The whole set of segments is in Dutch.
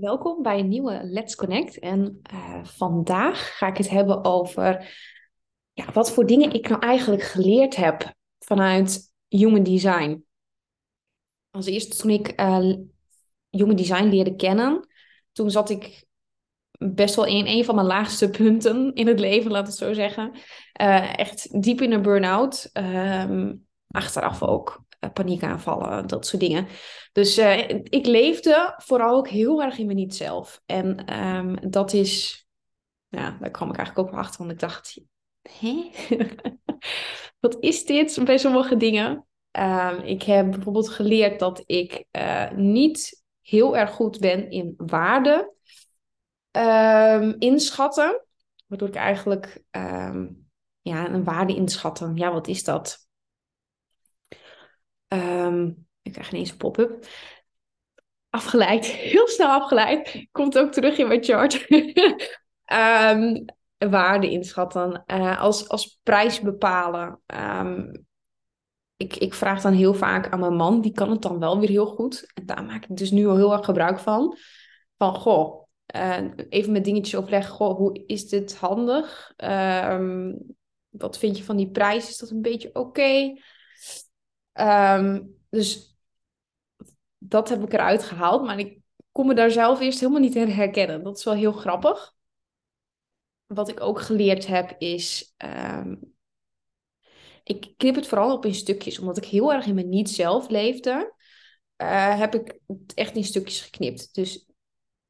welkom bij een nieuwe Let's Connect. En uh, vandaag ga ik het hebben over ja, wat voor dingen ik nou eigenlijk geleerd heb vanuit Human Design. Als eerste toen ik uh, Human Design leerde kennen, toen zat ik best wel in een van mijn laagste punten in het leven, laat het zo zeggen. Uh, echt diep in een burn-out. Um, achteraf ook paniekaanvallen, dat soort dingen. Dus uh, ik leefde vooral ook heel erg in me niet zelf. En um, dat is, ja, daar kwam ik eigenlijk ook wel achter, want ik dacht, hè? Wat is dit bij sommige dingen? Um, ik heb bijvoorbeeld geleerd dat ik uh, niet heel erg goed ben in waarde um, inschatten. Waardoor ik eigenlijk ja, een waarde inschatten. Ja, wat is dat? Um, ik krijg ineens een pop-up. Afgeleid, heel snel afgeleid. Komt ook terug in mijn chart. um, waarde inschatten. Uh, als, als prijs bepalen. Um, ik, ik vraag dan heel vaak aan mijn man. Die kan het dan wel weer heel goed. En daar maak ik dus nu al heel erg gebruik van. Van, goh, uh, even met dingetjes overleggen. Goh, hoe is dit handig? Wat vind je van die prijs? Is dat een beetje oké? Um, dus dat heb ik eruit gehaald. Maar ik kon me daar zelf eerst helemaal niet in herkennen. Dat is wel heel grappig. Wat ik ook geleerd heb is. Um, ik knip het vooral op in stukjes, omdat ik heel erg in mijn niet-zelf leefde. Uh, heb ik het echt in stukjes geknipt. Dus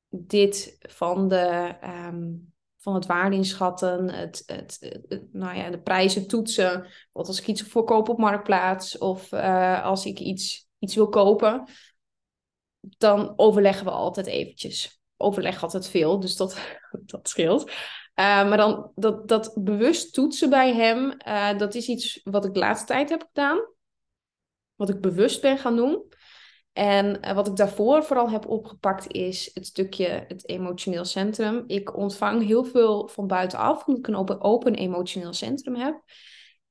dit van de. Um, van het waarde inschatten, het, het, nou ja, de prijzen toetsen. Wat als ik iets voorkoop op Marktplaats of uh, als ik iets, iets wil kopen, dan overleggen we altijd eventjes. Overleg altijd veel, dus dat, dat scheelt. Uh, maar dan dat, dat bewust toetsen bij hem, uh, dat is iets wat ik de laatste tijd heb gedaan. Wat ik bewust ben gaan doen. En uh, wat ik daarvoor vooral heb opgepakt is het stukje het emotioneel centrum. Ik ontvang heel veel van buitenaf, omdat ik een open, emotioneel centrum heb.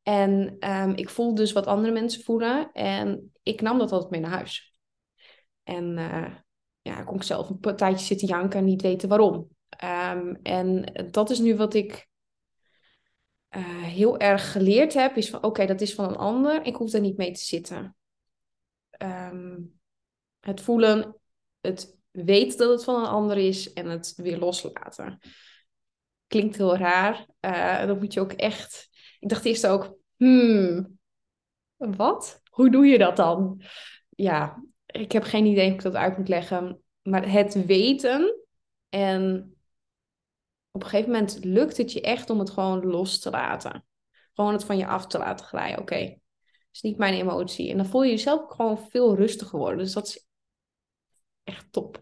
En um, ik voel dus wat andere mensen voelen. En ik nam dat altijd mee naar huis. En uh, ja, kon ik zelf een partijtje zitten janken en niet weten waarom. Um, en dat is nu wat ik uh, heel erg geleerd heb. Is van oké, dat is van een ander. Ik hoef er niet mee te zitten. Um, het voelen, het weten dat het van een ander is en het weer loslaten. Klinkt heel raar. Uh, dan moet je ook echt. Ik dacht eerst ook, hmm, wat? Hoe doe je dat dan? Ja, ik heb geen idee hoe ik dat uit moet leggen. Maar het weten en op een gegeven moment lukt het je echt om het gewoon los te laten. Gewoon het van je af te laten glijden. Oké, okay, is niet mijn emotie. En dan voel je jezelf gewoon veel rustiger worden. Dus dat is echt top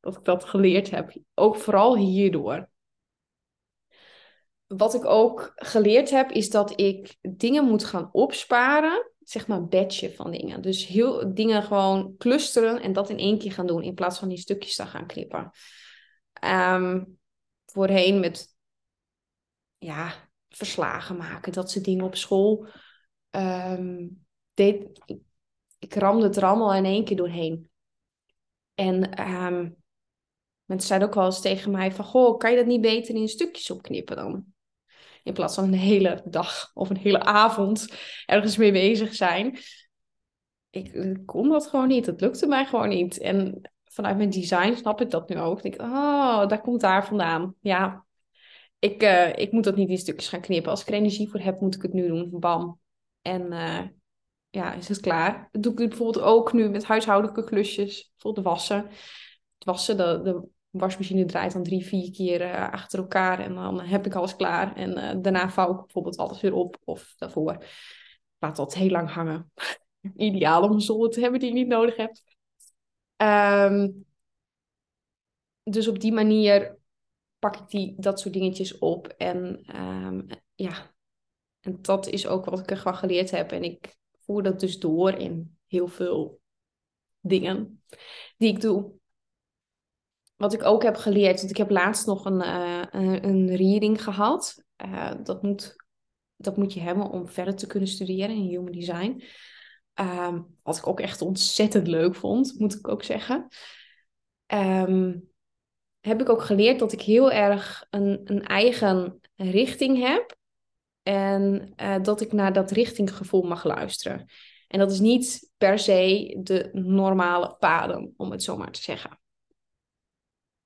dat ik dat geleerd heb. Ook vooral hierdoor. Wat ik ook geleerd heb, is dat ik dingen moet gaan opsparen. Zeg maar badge van dingen. Dus heel dingen gewoon clusteren en dat in één keer gaan doen. In plaats van die stukjes te gaan knippen. Um, voorheen met ja, verslagen maken. Dat soort dingen op school. Um, deed, ik ramde het er allemaal in één keer doorheen. En um, mensen zeiden ook wel eens tegen mij van... Goh, kan je dat niet beter in stukjes opknippen dan? In plaats van een hele dag of een hele avond ergens mee bezig zijn. Ik, kon dat gewoon niet. Het lukte mij gewoon niet. En vanuit mijn design snap ik dat nu ook. Ik denk, oh, daar komt daar vandaan. Ja, ik, uh, ik moet dat niet in stukjes gaan knippen. Als ik er energie voor heb, moet ik het nu doen. Bam. En uh, ja, is het klaar. Dat doe ik bijvoorbeeld ook nu met huishoudelijke klusjes. Bijvoorbeeld wassen. Het wassen, de, de wasmachine draait dan drie, vier keer uh, achter elkaar. En dan heb ik alles klaar. En uh, daarna vouw ik bijvoorbeeld alles weer op. Of daarvoor. laat dat heel lang hangen. Ideaal om een zolder te hebben die je niet nodig hebt. Um, dus op die manier pak ik die, dat soort dingetjes op. En um, ja, en dat is ook wat ik ervan geleerd heb. En ik voer dat dus door in heel veel dingen die ik doe. Wat ik ook heb geleerd, want ik heb laatst nog een, uh, een reading gehad. Uh, dat, moet, dat moet je hebben om verder te kunnen studeren in Human Design. Um, wat ik ook echt ontzettend leuk vond, moet ik ook zeggen. Um, heb ik ook geleerd dat ik heel erg een, een eigen richting heb. En uh, dat ik naar dat richtinggevoel mag luisteren. En dat is niet per se de normale paden, om het zo maar te zeggen.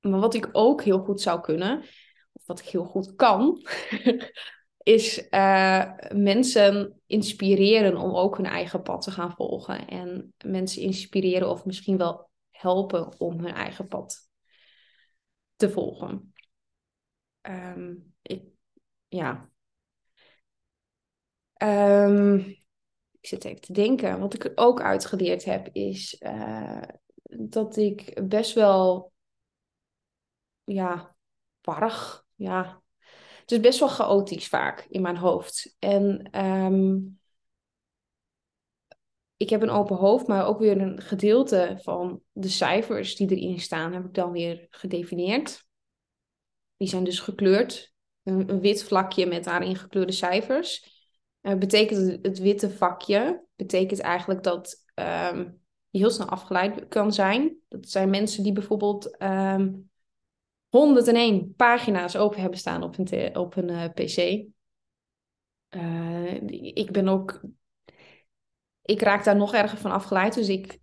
Maar wat ik ook heel goed zou kunnen, of wat ik heel goed kan, is uh, mensen inspireren om ook hun eigen pad te gaan volgen. En mensen inspireren of misschien wel helpen om hun eigen pad te volgen. Um, ik, ja. Um, ik zit even te denken. Wat ik er ook uitgeleerd heb, is uh, dat ik best wel, ja, warrig, ja. Het is best wel chaotisch vaak in mijn hoofd. En um, ik heb een open hoofd, maar ook weer een gedeelte van de cijfers die erin staan, heb ik dan weer gedefinieerd. Die zijn dus gekleurd. Een wit vlakje met daarin gekleurde cijfers. Uh, betekent het, witte vakje, betekent eigenlijk dat um, je heel snel afgeleid kan zijn. Dat zijn mensen die bijvoorbeeld um, 101 pagina's open hebben staan op een, op een uh, pc. Uh, ik ben ook ik raak daar nog erger van afgeleid. Dus ik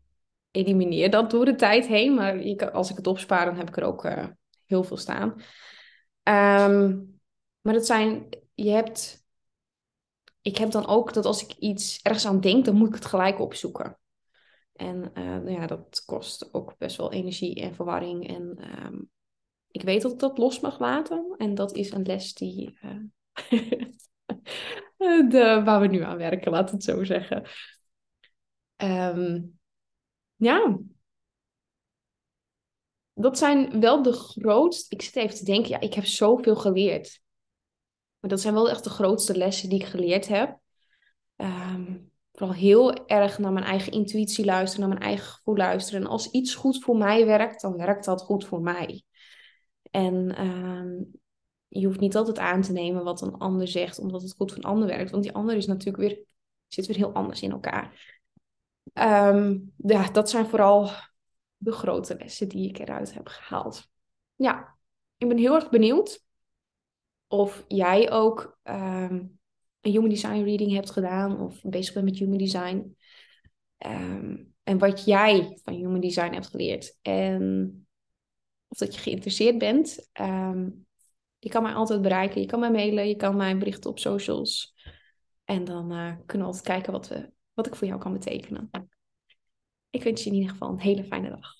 elimineer dat door de tijd heen. Maar als ik het opspaar, dan heb ik er ook heel veel staan. Um, maar dat zijn, je hebt, ik heb dan ook dat als ik iets ergens aan denk, dan moet ik het gelijk opzoeken. En uh, ja, dat kost ook best wel energie en verwarring. En um, ik weet dat ik dat los mag laten. En dat is een les die, uh, de, waar we nu aan werken, laat het zo zeggen. Um, ja, dat zijn wel de grootste. Ik zit even te denken, ja, ik heb zoveel geleerd. Maar dat zijn wel echt de grootste lessen die ik geleerd heb. Um, vooral heel erg naar mijn eigen intuïtie luisteren, naar mijn eigen gevoel luisteren. En als iets goed voor mij werkt, dan werkt dat goed voor mij. En um, je hoeft niet altijd aan te nemen wat een ander zegt, omdat het goed voor een ander werkt. Want die ander is natuurlijk weer, zit weer heel anders in elkaar. Um, ja, dat zijn vooral de grote lessen die ik eruit heb gehaald. Ja, ik ben heel erg benieuwd of jij ook um, een Human Design reading hebt gedaan of bezig bent met Human Design. Um, en wat jij van Human Design hebt geleerd. En of dat je geïnteresseerd bent. Um, je kan mij altijd bereiken. Je kan mij mailen. Je kan mij berichten op socials. En dan uh, kunnen we altijd kijken wat we wat ik voor jou kan betekenen. Ik wens je in ieder geval een hele fijne dag.